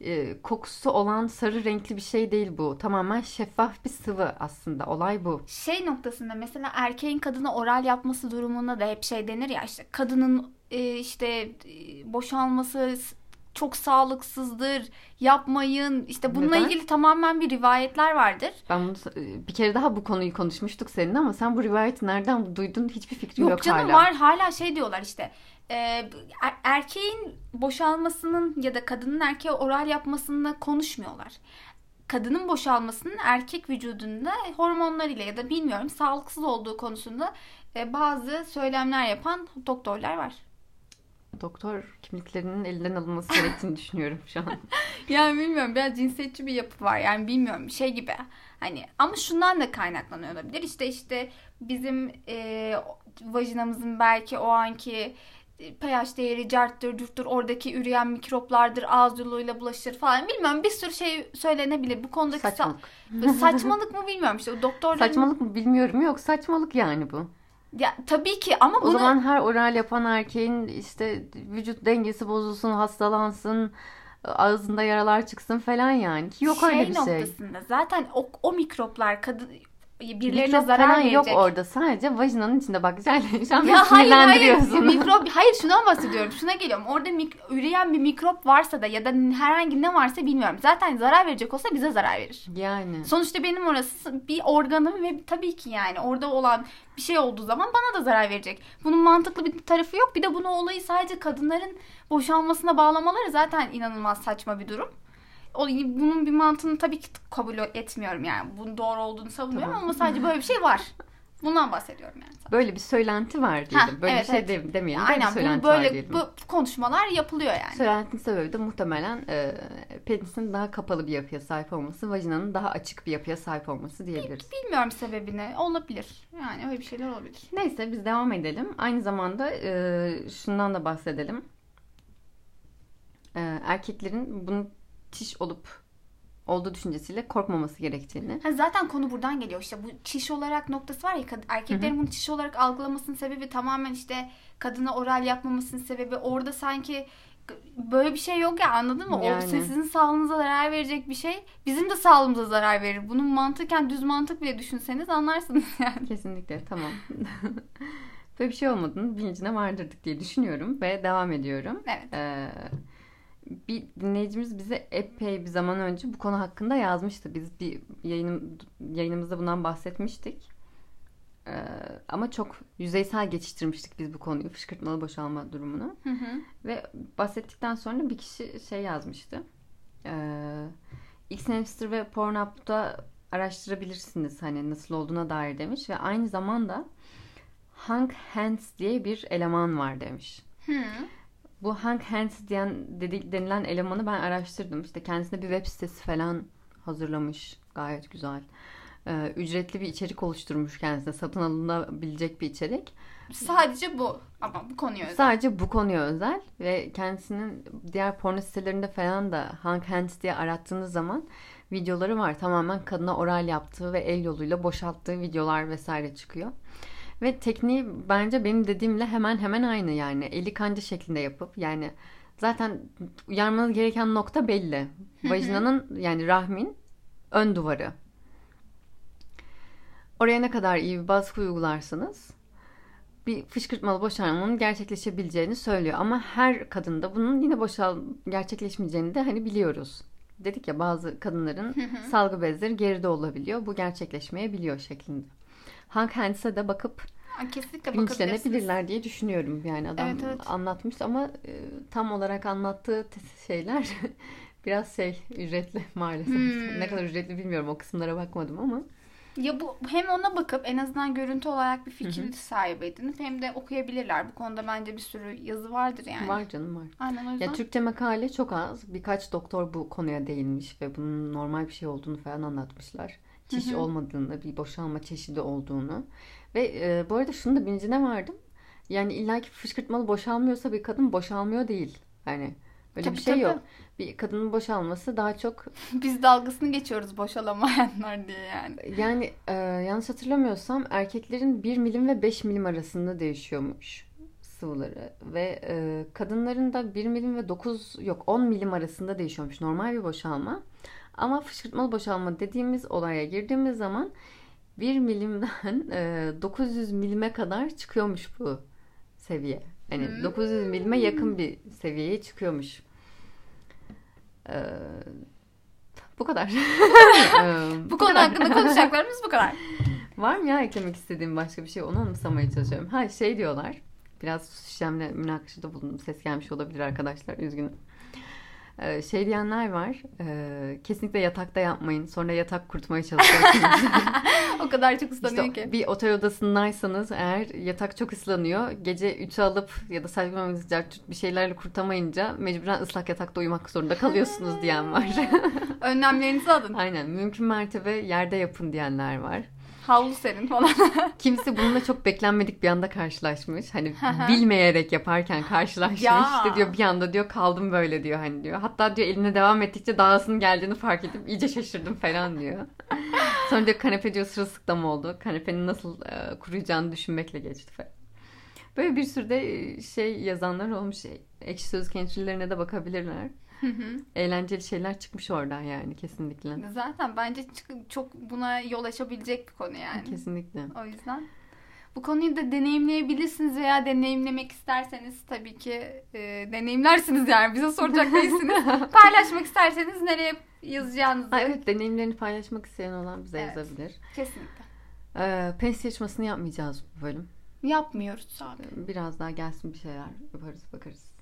e, kokusu olan sarı renkli bir şey değil bu. Tamamen şeffaf bir sıvı aslında. Olay bu. Şey noktasında mesela erkeğin kadına oral yapması durumunda da hep şey denir ya işte kadının e, işte e, boşalması çok sağlıksızdır yapmayın işte bununla Neden? ilgili tamamen bir rivayetler vardır. Ben bunu bir kere daha bu konuyu konuşmuştuk seninle ama sen bu rivayeti nereden duydun hiçbir fikrim yok, Yok canım hala. var hala şey diyorlar işte e, er- erkeğin boşalmasının ya da kadının erkeğe oral yapmasında konuşmuyorlar. Kadının boşalmasının erkek vücudunda hormonlarıyla ya da bilmiyorum sağlıksız olduğu konusunda e, bazı söylemler yapan doktorlar var. Doktor kimliklerinin elinden alınması gerektiğini düşünüyorum şu an. Yani bilmiyorum biraz cinsiyetçi bir yapı var yani bilmiyorum şey gibi hani ama şundan da kaynaklanıyor olabilir işte işte bizim e, vajinamızın belki o anki e, pH değeri carttır, curttur, oradaki üreyen mikroplardır, ağız yoluyla bulaşır falan. Bilmiyorum bir sürü şey söylenebilir. Bu konudaki sa- Saçmalık. saçmalık mı bilmiyorum işte. O Doktorların... Saçmalık mı bilmiyorum yok saçmalık yani bu. Ya, tabii ki ama O bunu... zaman her oral yapan erkeğin işte vücut dengesi bozulsun, hastalansın, ağzında yaralar çıksın falan yani. Ki yok öyle bir şey. noktasında zaten o, o mikroplar kadın birilerine Mikrop zarar verecek. yok orada. Sadece vajinanın içinde bak güzel. Şu an Ya hayır hayır mikrop hayır şundan bahsediyorum şuna geliyorum orada mik- üreyen bir mikrop varsa da ya da herhangi ne varsa bilmiyorum zaten zarar verecek olsa bize zarar verir. Yani. Sonuçta benim orası bir organım ve tabii ki yani orada olan bir şey olduğu zaman bana da zarar verecek. Bunun mantıklı bir tarafı yok. Bir de bunu olayı sadece kadınların boşanmasına bağlamaları zaten inanılmaz saçma bir durum. O, bunun bir mantığını tabii ki kabul etmiyorum yani. Bunun doğru olduğunu savunuyorum Tamam. ama sadece böyle bir şey var. Bundan bahsediyorum yani. Böyle bir söylenti var diyelim. Heh, Böyle evet, bir şey evet. de- demeyelim. Böyle Aynen bu söylenti var böyle diyelim. bu konuşmalar yapılıyor yani. Söylentinin sebebi de muhtemelen e, penisin daha kapalı bir yapıya sahip olması, vajinanın daha açık bir yapıya sahip olması diyebiliriz. Bilmiyorum sebebini. Olabilir. Yani öyle bir şeyler olabilir. Neyse biz devam edelim. Aynı zamanda e, şundan da bahsedelim. E, erkeklerin bunun çiş olup olduğu düşüncesiyle korkmaması gerektiğini. Ha, zaten konu buradan geliyor işte bu çiş olarak noktası var ya erkeklerin bunu çiş olarak algılamasının sebebi tamamen işte kadına oral yapmamasının sebebi orada sanki böyle bir şey yok ya anladın mı? Yani. O sizin sağlığınıza zarar verecek bir şey bizim de sağlığımıza zarar verir. Bunun mantıken düz mantık bile düşünseniz anlarsınız yani. Kesinlikle tamam. Böyle bir şey olmadığını bilincine vardırdık diye düşünüyorum ve devam ediyorum. Evet. Ee, bir dinleyicimiz bize epey bir zaman önce bu konu hakkında yazmıştı. Biz bir yayınım, yayınımızda bundan bahsetmiştik. Ee, ama çok yüzeysel geçiştirmiştik biz bu konuyu. Fışkırtmalı boşalma durumunu. Hı hı. Ve bahsettikten sonra bir kişi şey yazmıştı. Ee, X-Hamster ve Pornhub'da araştırabilirsiniz hani nasıl olduğuna dair demiş. Ve aynı zamanda Hank Hands diye bir eleman var demiş. Hı. Bu Hank Hands diyen dedi, denilen elemanı ben araştırdım. İşte kendisine bir web sitesi falan hazırlamış. Gayet güzel. Ee, ücretli bir içerik oluşturmuş kendisine. Satın alınabilecek bir içerik. Sadece bu ama bu konuya özel. Sadece bu konuya özel ve kendisinin diğer porno sitelerinde falan da Hank Hands diye arattığınız zaman videoları var. Tamamen kadına oral yaptığı ve el yoluyla boşalttığı videolar vesaire çıkıyor. Ve tekniği bence benim dediğimle hemen hemen aynı yani. Eli kanca şeklinde yapıp yani zaten uyarmanız gereken nokta belli. Vajinanın yani rahmin ön duvarı. Oraya ne kadar iyi bir baskı uygularsanız bir fışkırtmalı boşalmanın gerçekleşebileceğini söylüyor. Ama her kadında bunun yine boşal gerçekleşmeyeceğini de hani biliyoruz. Dedik ya bazı kadınların salgı bezleri geride olabiliyor. Bu gerçekleşmeyebiliyor şeklinde. Hank Hands'e de bakıp Kesinlikle bilinçlenebilirler diye düşünüyorum. Yani adam Evet, evet. anlatmış ama e, tam olarak anlattığı şeyler biraz şey ücretli maalesef. Hmm. Ne kadar ücretli bilmiyorum o kısımlara bakmadım ama. Ya bu hem ona bakıp en azından görüntü olarak bir fikir sahibi edinip hem de okuyabilirler. Bu konuda bence bir sürü yazı vardır yani. Var canım var. Aynen o yüzden. Ya Türkçe makale çok az. Birkaç doktor bu konuya değinmiş ve bunun normal bir şey olduğunu falan anlatmışlar. Çiş Hı hı. olmadığını, bir boşalma çeşidi olduğunu. Ve e, bu arada şunu da bilincine vardım. Yani illaki fışkırtmalı boşalmıyorsa bir kadın boşalmıyor değil. Yani böyle Tabii, bir şey tabii. yok. Bir kadının boşalması daha çok Biz dalgasını geçiyoruz boşalamayanlar diye yani. yani e, yanlış hatırlamıyorsam erkeklerin 1 milim ve 5 milim arasında değişiyormuş sıvıları ve e, kadınların da 1 milim ve 9 yok 10 milim arasında değişiyormuş normal bir boşalma. Ama fışkırtmalı boşalma dediğimiz olaya girdiğimiz zaman 1 milimden e, 900 milime kadar çıkıyormuş bu seviye. Yani Hmm. 900 milime yakın bir seviyeye çıkıyormuş. E, bu kadar. E, Bu konu hakkında konuşacaklarımız bu kadar. Var mı ya eklemek istediğim başka bir şey? Onu anımsamaya çalışıyorum. Ha şey diyorlar. Biraz sistemle münakaşada bulundum. Ses gelmiş olabilir arkadaşlar. Üzgünüm. Ee, şey diyenler var. e, kesinlikle yatakta yapmayın. Sonra yatak kurtmaya çalışıyorsunuz. o kadar çok ıslanıyor İşte ki. bir otel odasındaysanız eğer yatak çok ıslanıyor. Gece 3'ü alıp ya da saçmalamanız bir şeylerle kurtamayınca mecburen ıslak yatakta uyumak zorunda kalıyorsunuz diyen var. Önlemlerinizi alın. Aynen. Mümkün mertebe yerde yapın diyenler var. Havlu serin falan. Kimisi bununla çok beklenmedik bir anda karşılaşmış. Hani bilmeyerek yaparken karşılaşmış. Ya. İşte diyor bir anda diyor kaldım böyle diyor hani diyor. Hatta diyor eline devam ettikçe dağısının geldiğini fark edip iyice şaşırdım falan diyor. Sonra diyor kanepe diyor sırılsıklam oldu. Kanepenin nasıl e, kuruyacağını düşünmekle geçti falan. Böyle bir sürü de e, şey yazanlar olmuş. Ekşi Sözlük entry'lerine de bakabilirler. Eğlenceli şeyler çıkmış oradan yani kesinlikle. Zaten bence çok buna yol açabilecek bir konu yani. Kesinlikle. O yüzden bu konuyu da deneyimleyebilirsiniz veya deneyimlemek isterseniz tabii ki e, deneyimlersiniz yani bize soracak değilsiniz. Paylaşmak isterseniz nereye yazacağınızı Ha, evet deneyimlerini paylaşmak isteyen olan bize Evet. yazabilir. kesinlikle. Ee, penis yarışmasını yapmayacağız bu bölüm. Yapmıyoruz abi. Biraz daha gelsin bir şeyler yaparız bakarız.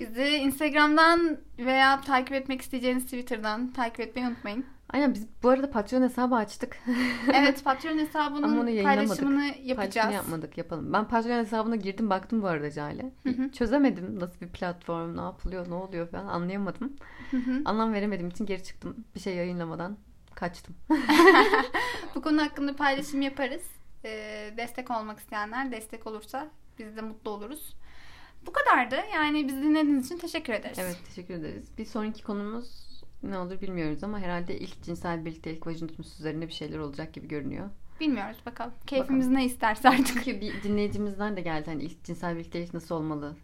Bizi Instagram'dan veya takip etmek isteyeceğiniz Twitter'dan takip etmeyi unutmayın. Aynen biz bu arada Patreon hesabı açtık. Evet Patreon hesabının paylaşımını Paylaşımını yapacağız. yapmadık yapalım. Ben Patreon hesabına girdim baktım bu arada Cale. Çözemedim nasıl bir platform ne yapılıyor ne oluyor falan anlayamadım. Hı hı. Anlam veremediğim için geri çıktım. Bir şey yayınlamadan kaçtım. Bu konu hakkında paylaşım yaparız. Ee, destek olmak isteyenler destek olursa biz de mutlu oluruz. Bu kadardı. Yani bizi dinlediğiniz için teşekkür ederiz. Evet teşekkür ederiz. Bir sonraki konumuz ne olur bilmiyoruz ama herhalde ilk cinsel birliktelik vajinitmus üzerine bir şeyler olacak gibi görünüyor. Bilmiyoruz bakalım. Keyfimiz ne isterse artık. Çünkü bir dinleyicimizden de geldi hani ilk cinsel birliktelik nasıl olmalı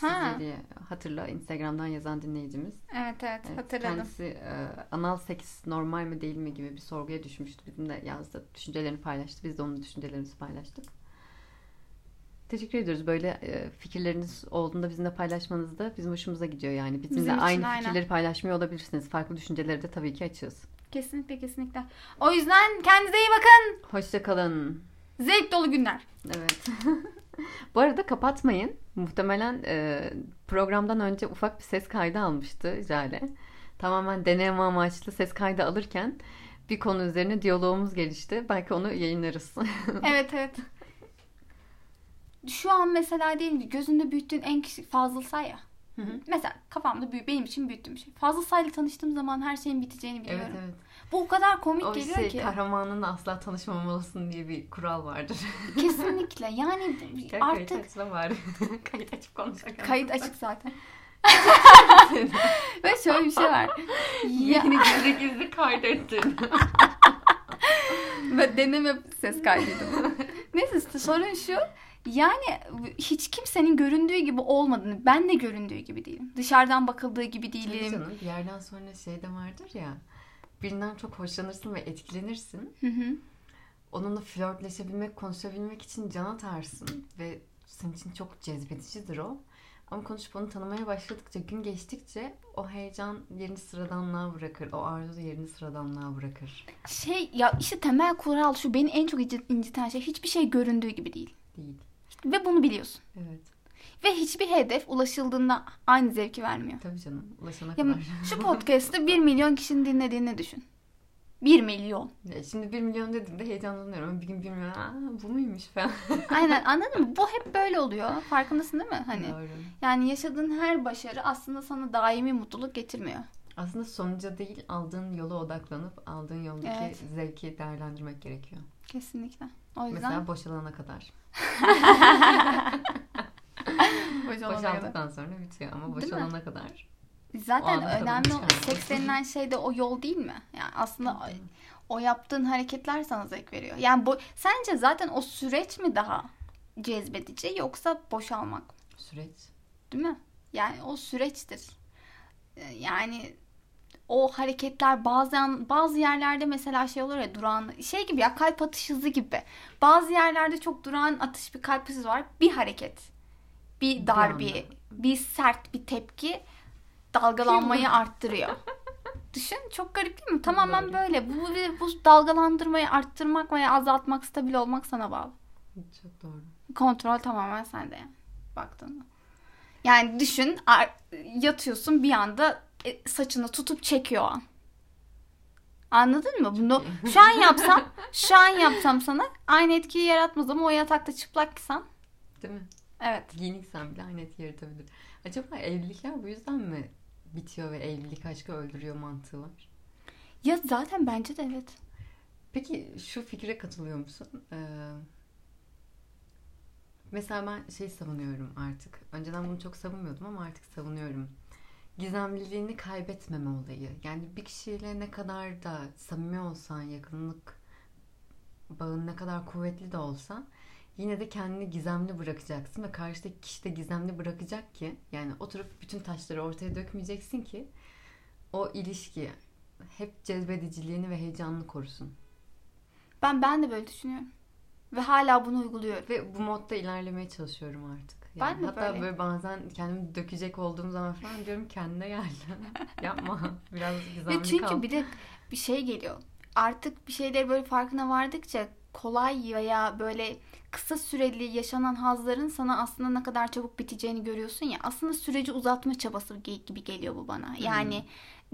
Ha. diye hatırla Instagram'dan yazan dinleyicimiz. Evet evet Evet, hatırladım. Kendisi e, anal seks normal mi değil mi gibi bir sorguya düşmüştü. Bizim de yazdı. Düşüncelerini paylaştı. Biz de onun düşüncelerimizi paylaştık. Teşekkür ediyoruz. Böyle e, fikirleriniz olduğunda bizimle paylaşmanız da bizim hoşumuza gidiyor yani. Bizimle Bizim için aynı aynen. fikirleri paylaşmıyor olabilirsiniz. Farklı düşünceleri de tabii ki açığız. Kesinlikle kesinlikle. O yüzden kendinize iyi bakın. Hoşçakalın. Zevk dolu günler. Evet. Bu arada kapatmayın. Muhtemelen e, programdan önce ufak bir ses kaydı almıştı Jale. Tamamen deneme amaçlı ses kaydı alırken bir konu üzerine diyalogumuz gelişti. Belki onu yayınlarız. evet evet. Şu an mesela diyelim ki gözünde büyüttüğün en küçük Fazıl Say ya. Hı hı. Mesela kafamda büyü, benim için büyüttüğüm şey. Fazıl Say'la tanıştığım zaman her şeyin biteceğini biliyorum. evet evet. Bu o kadar komik O geliyor şey ki. kahramanınla asla tanışmamalısın diye bir kural vardır. Kesinlikle. Yani Gel kayıt artık açma bari. kayıt açıp konuşarken. kayıt açık zaten. Ve şöyle bir şey var. Yeni gizli gizli kaydettin. ve deneme ses kaydıydı bu. Neyse sorun şu. Yani hiç kimsenin göründüğü gibi olmadığını, ben de göründüğü gibi değilim. Dışarıdan bakıldığı gibi Tabii değilim. canım bir yerden sonra şey de vardır ya. Birinden çok hoşlanırsın ve etkilenirsin. Hı hı. Onunla flörtleşebilmek, konuşabilmek için can atarsın. Ve senin için çok cezbedicidir o. Ama konuşup onu tanımaya başladıkça, gün geçtikçe o heyecan yerini sıradanlığa bırakır. O arzu yerini sıradanlığa bırakır. Şey ya işte temel kural şu beni en çok inci- inciten şey hiçbir şey göründüğü gibi değil. Değil. Ve bunu biliyorsun. Evet. Ve hiçbir hedef ulaşıldığında aynı zevki vermiyor. Tabii canım. Ulaşana Ya kadar. şu podcast'ı 1 milyon kişinin dinlediğini düşün. 1 milyon. Şimdi 1 milyon dediğimde heyecanlanıyorum. Bir gün 1 milyon Aa, bu muymuş falan. Aynen anladın mı? Bu hep böyle oluyor. Farkındasın değil mi? Hani Doğru. yani yaşadığın her başarı aslında sana daimi mutluluk getirmiyor. Aslında sonuca değil aldığın yola odaklanıp aldığın yoldaki Evet. zevki değerlendirmek gerekiyor. Kesinlikle. O yüzden Mesela boşalana kadar. boşalana kadar. Boşaldıktan sonra bitiyor ama boşalana kadar. Zaten önemli o seks denilen şey de o yol değil mi? Yani aslında o, o yaptığın hareketler sana zevk veriyor. Yani bu sence zaten o süreç mi daha cezbedici yoksa boşalmak mı? Süreç. Değil mi? Yani o süreçtir. Ee, Yani o hareketler bazen bazı yerlerde mesela şey olur ya durağan şey gibi ya kalp atış hızı gibi. Bazı yerlerde çok durağan atış bir kalp hızı var. Bir hareket, bir Bir darbe, anda. bir sert bir tepki dalgalanmayı arttırıyor. Düşün çok garip değil mi? Tamamen böyle. Bu, bu, dalgalandırmayı arttırmak veya azaltmak, stabil olmak sana bağlı. Çok doğru. Kontrol tamamen sende yani. Baktığında. Yani düşün yatıyorsun bir anda saçını tutup çekiyor o an. Anladın mı? Bunu şu an yapsam, şu an yapsam sana aynı etkiyi yaratmaz ama o yatakta çıplaksan Değil mi? evet. Giyiniksen bile aynı etki yaratabilir. Acaba evlilikler bu yüzden mi bitiyor ve evlilik aşkı öldürüyor mantığı var? Ya zaten bence de evet. Peki şu fikre katılıyor musun? Ee, mesela ben şey savunuyorum artık. Önceden bunu çok savunmuyordum ama artık savunuyorum. Gizemliliğini kaybetmeme olayı. Yani bir kişiyle ne kadar da samimi olsan, yakınlık bağın ne kadar kuvvetli de olsa yine de kendini gizemli bırakacaksın ve karşıdaki kişi de gizemli bırakacak ki yani oturup bütün taşları ortaya dökmeyeceksin ki o ilişki hep cezbediciliğini ve heyecanını korusun. Ben ben de böyle düşünüyorum. Ve hala bunu uyguluyorum. Ve bu modda ilerlemeye çalışıyorum artık. Ben de hatta böyle. böyle bazen kendimi dökecek olduğum zaman falan diyorum kendine gel. Yapma. Biraz gizemli Ve çünkü kal. bir de bir şey geliyor. Artık bir şeyleri böyle farkına vardıkça kolay veya böyle kısa süreli yaşanan hazların sana aslında ne kadar çabuk biteceğini görüyorsun ya. Aslında süreci uzatma çabası gibi geliyor bu bana. Yani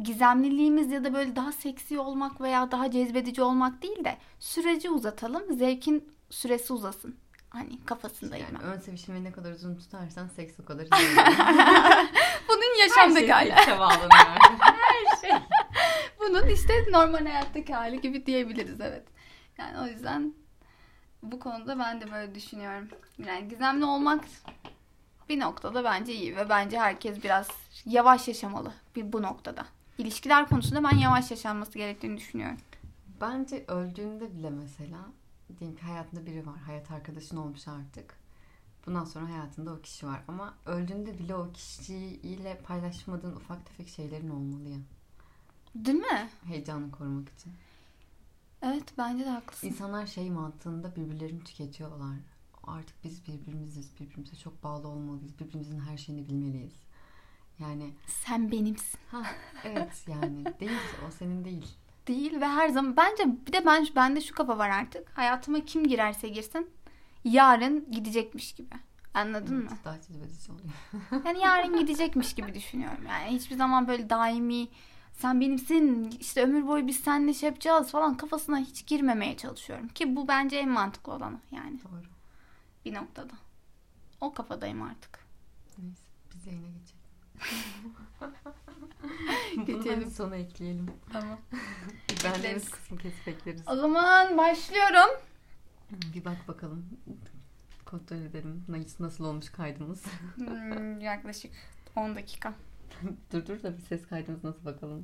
gizemliliğimiz ya da böyle daha seksi olmak veya daha cezbedici olmak değil de süreci uzatalım. Zevkin süresi uzasın. Hani kafasındayım yani ben. ön sevişmeyi ne kadar uzun tutarsan seks o kadar. Bunun Her yaşamdaki şey hali. sekse bağlanıyor. Her şey. Bunun işte normal hayattaki hali gibi diyebiliriz evet. Yani o yüzden bu konuda ben de böyle düşünüyorum. Yani gizemli olmak bir noktada bence iyi ve bence herkes biraz yavaş yaşamalı bir bu noktada. İlişkiler konusunda ben yavaş yaşanması gerektiğini düşünüyorum. Bence öldüğünde bile mesela diyelim ki hayatında biri var. Hayat arkadaşın olmuş artık. Bundan sonra hayatında o kişi var. Ama öldüğünde bile o kişiyle paylaşmadığın ufak tefek şeylerin olmalı ya. Değil mi? Heyecanını korumak için. Evet bence de haklısın. İnsanlar şey mantığında birbirlerini tüketiyorlar. artık biz birbirimiziz. Birbirimize çok bağlı olmalıyız. Birbirimizin her şeyini bilmeliyiz. Yani Sen benimsin. ha evet yani değil o senin değil. Değil ve her zaman bence bir de ben bende şu kafa var artık. Hayatıma kim girerse girsin yarın gidecekmiş gibi. Anladın mı? Evet, Daha cezbedici oluyor. Yani yarın gidecekmiş gibi düşünüyorum. Yani hiçbir zaman böyle daimi sen benimsin işte ömür boyu biz seninle şey yapacağız falan kafasına hiç girmemeye çalışıyorum. Ki bu bence en mantıklı olanı yani Doğru. bir noktada. O kafadayım artık. Neyse biz yayına geçelim. Geçelim. Sona ekleyelim. Tamam. Bendeniz kısmı kesip ekleriz. O zaman başlıyorum. Bir bak bakalım. Kontrol edelim. Nasıl, nasıl olmuş kaydımız. Hmm, yaklaşık 10 dakika. dur dur da bir ses kaydımız nasıl bakalım.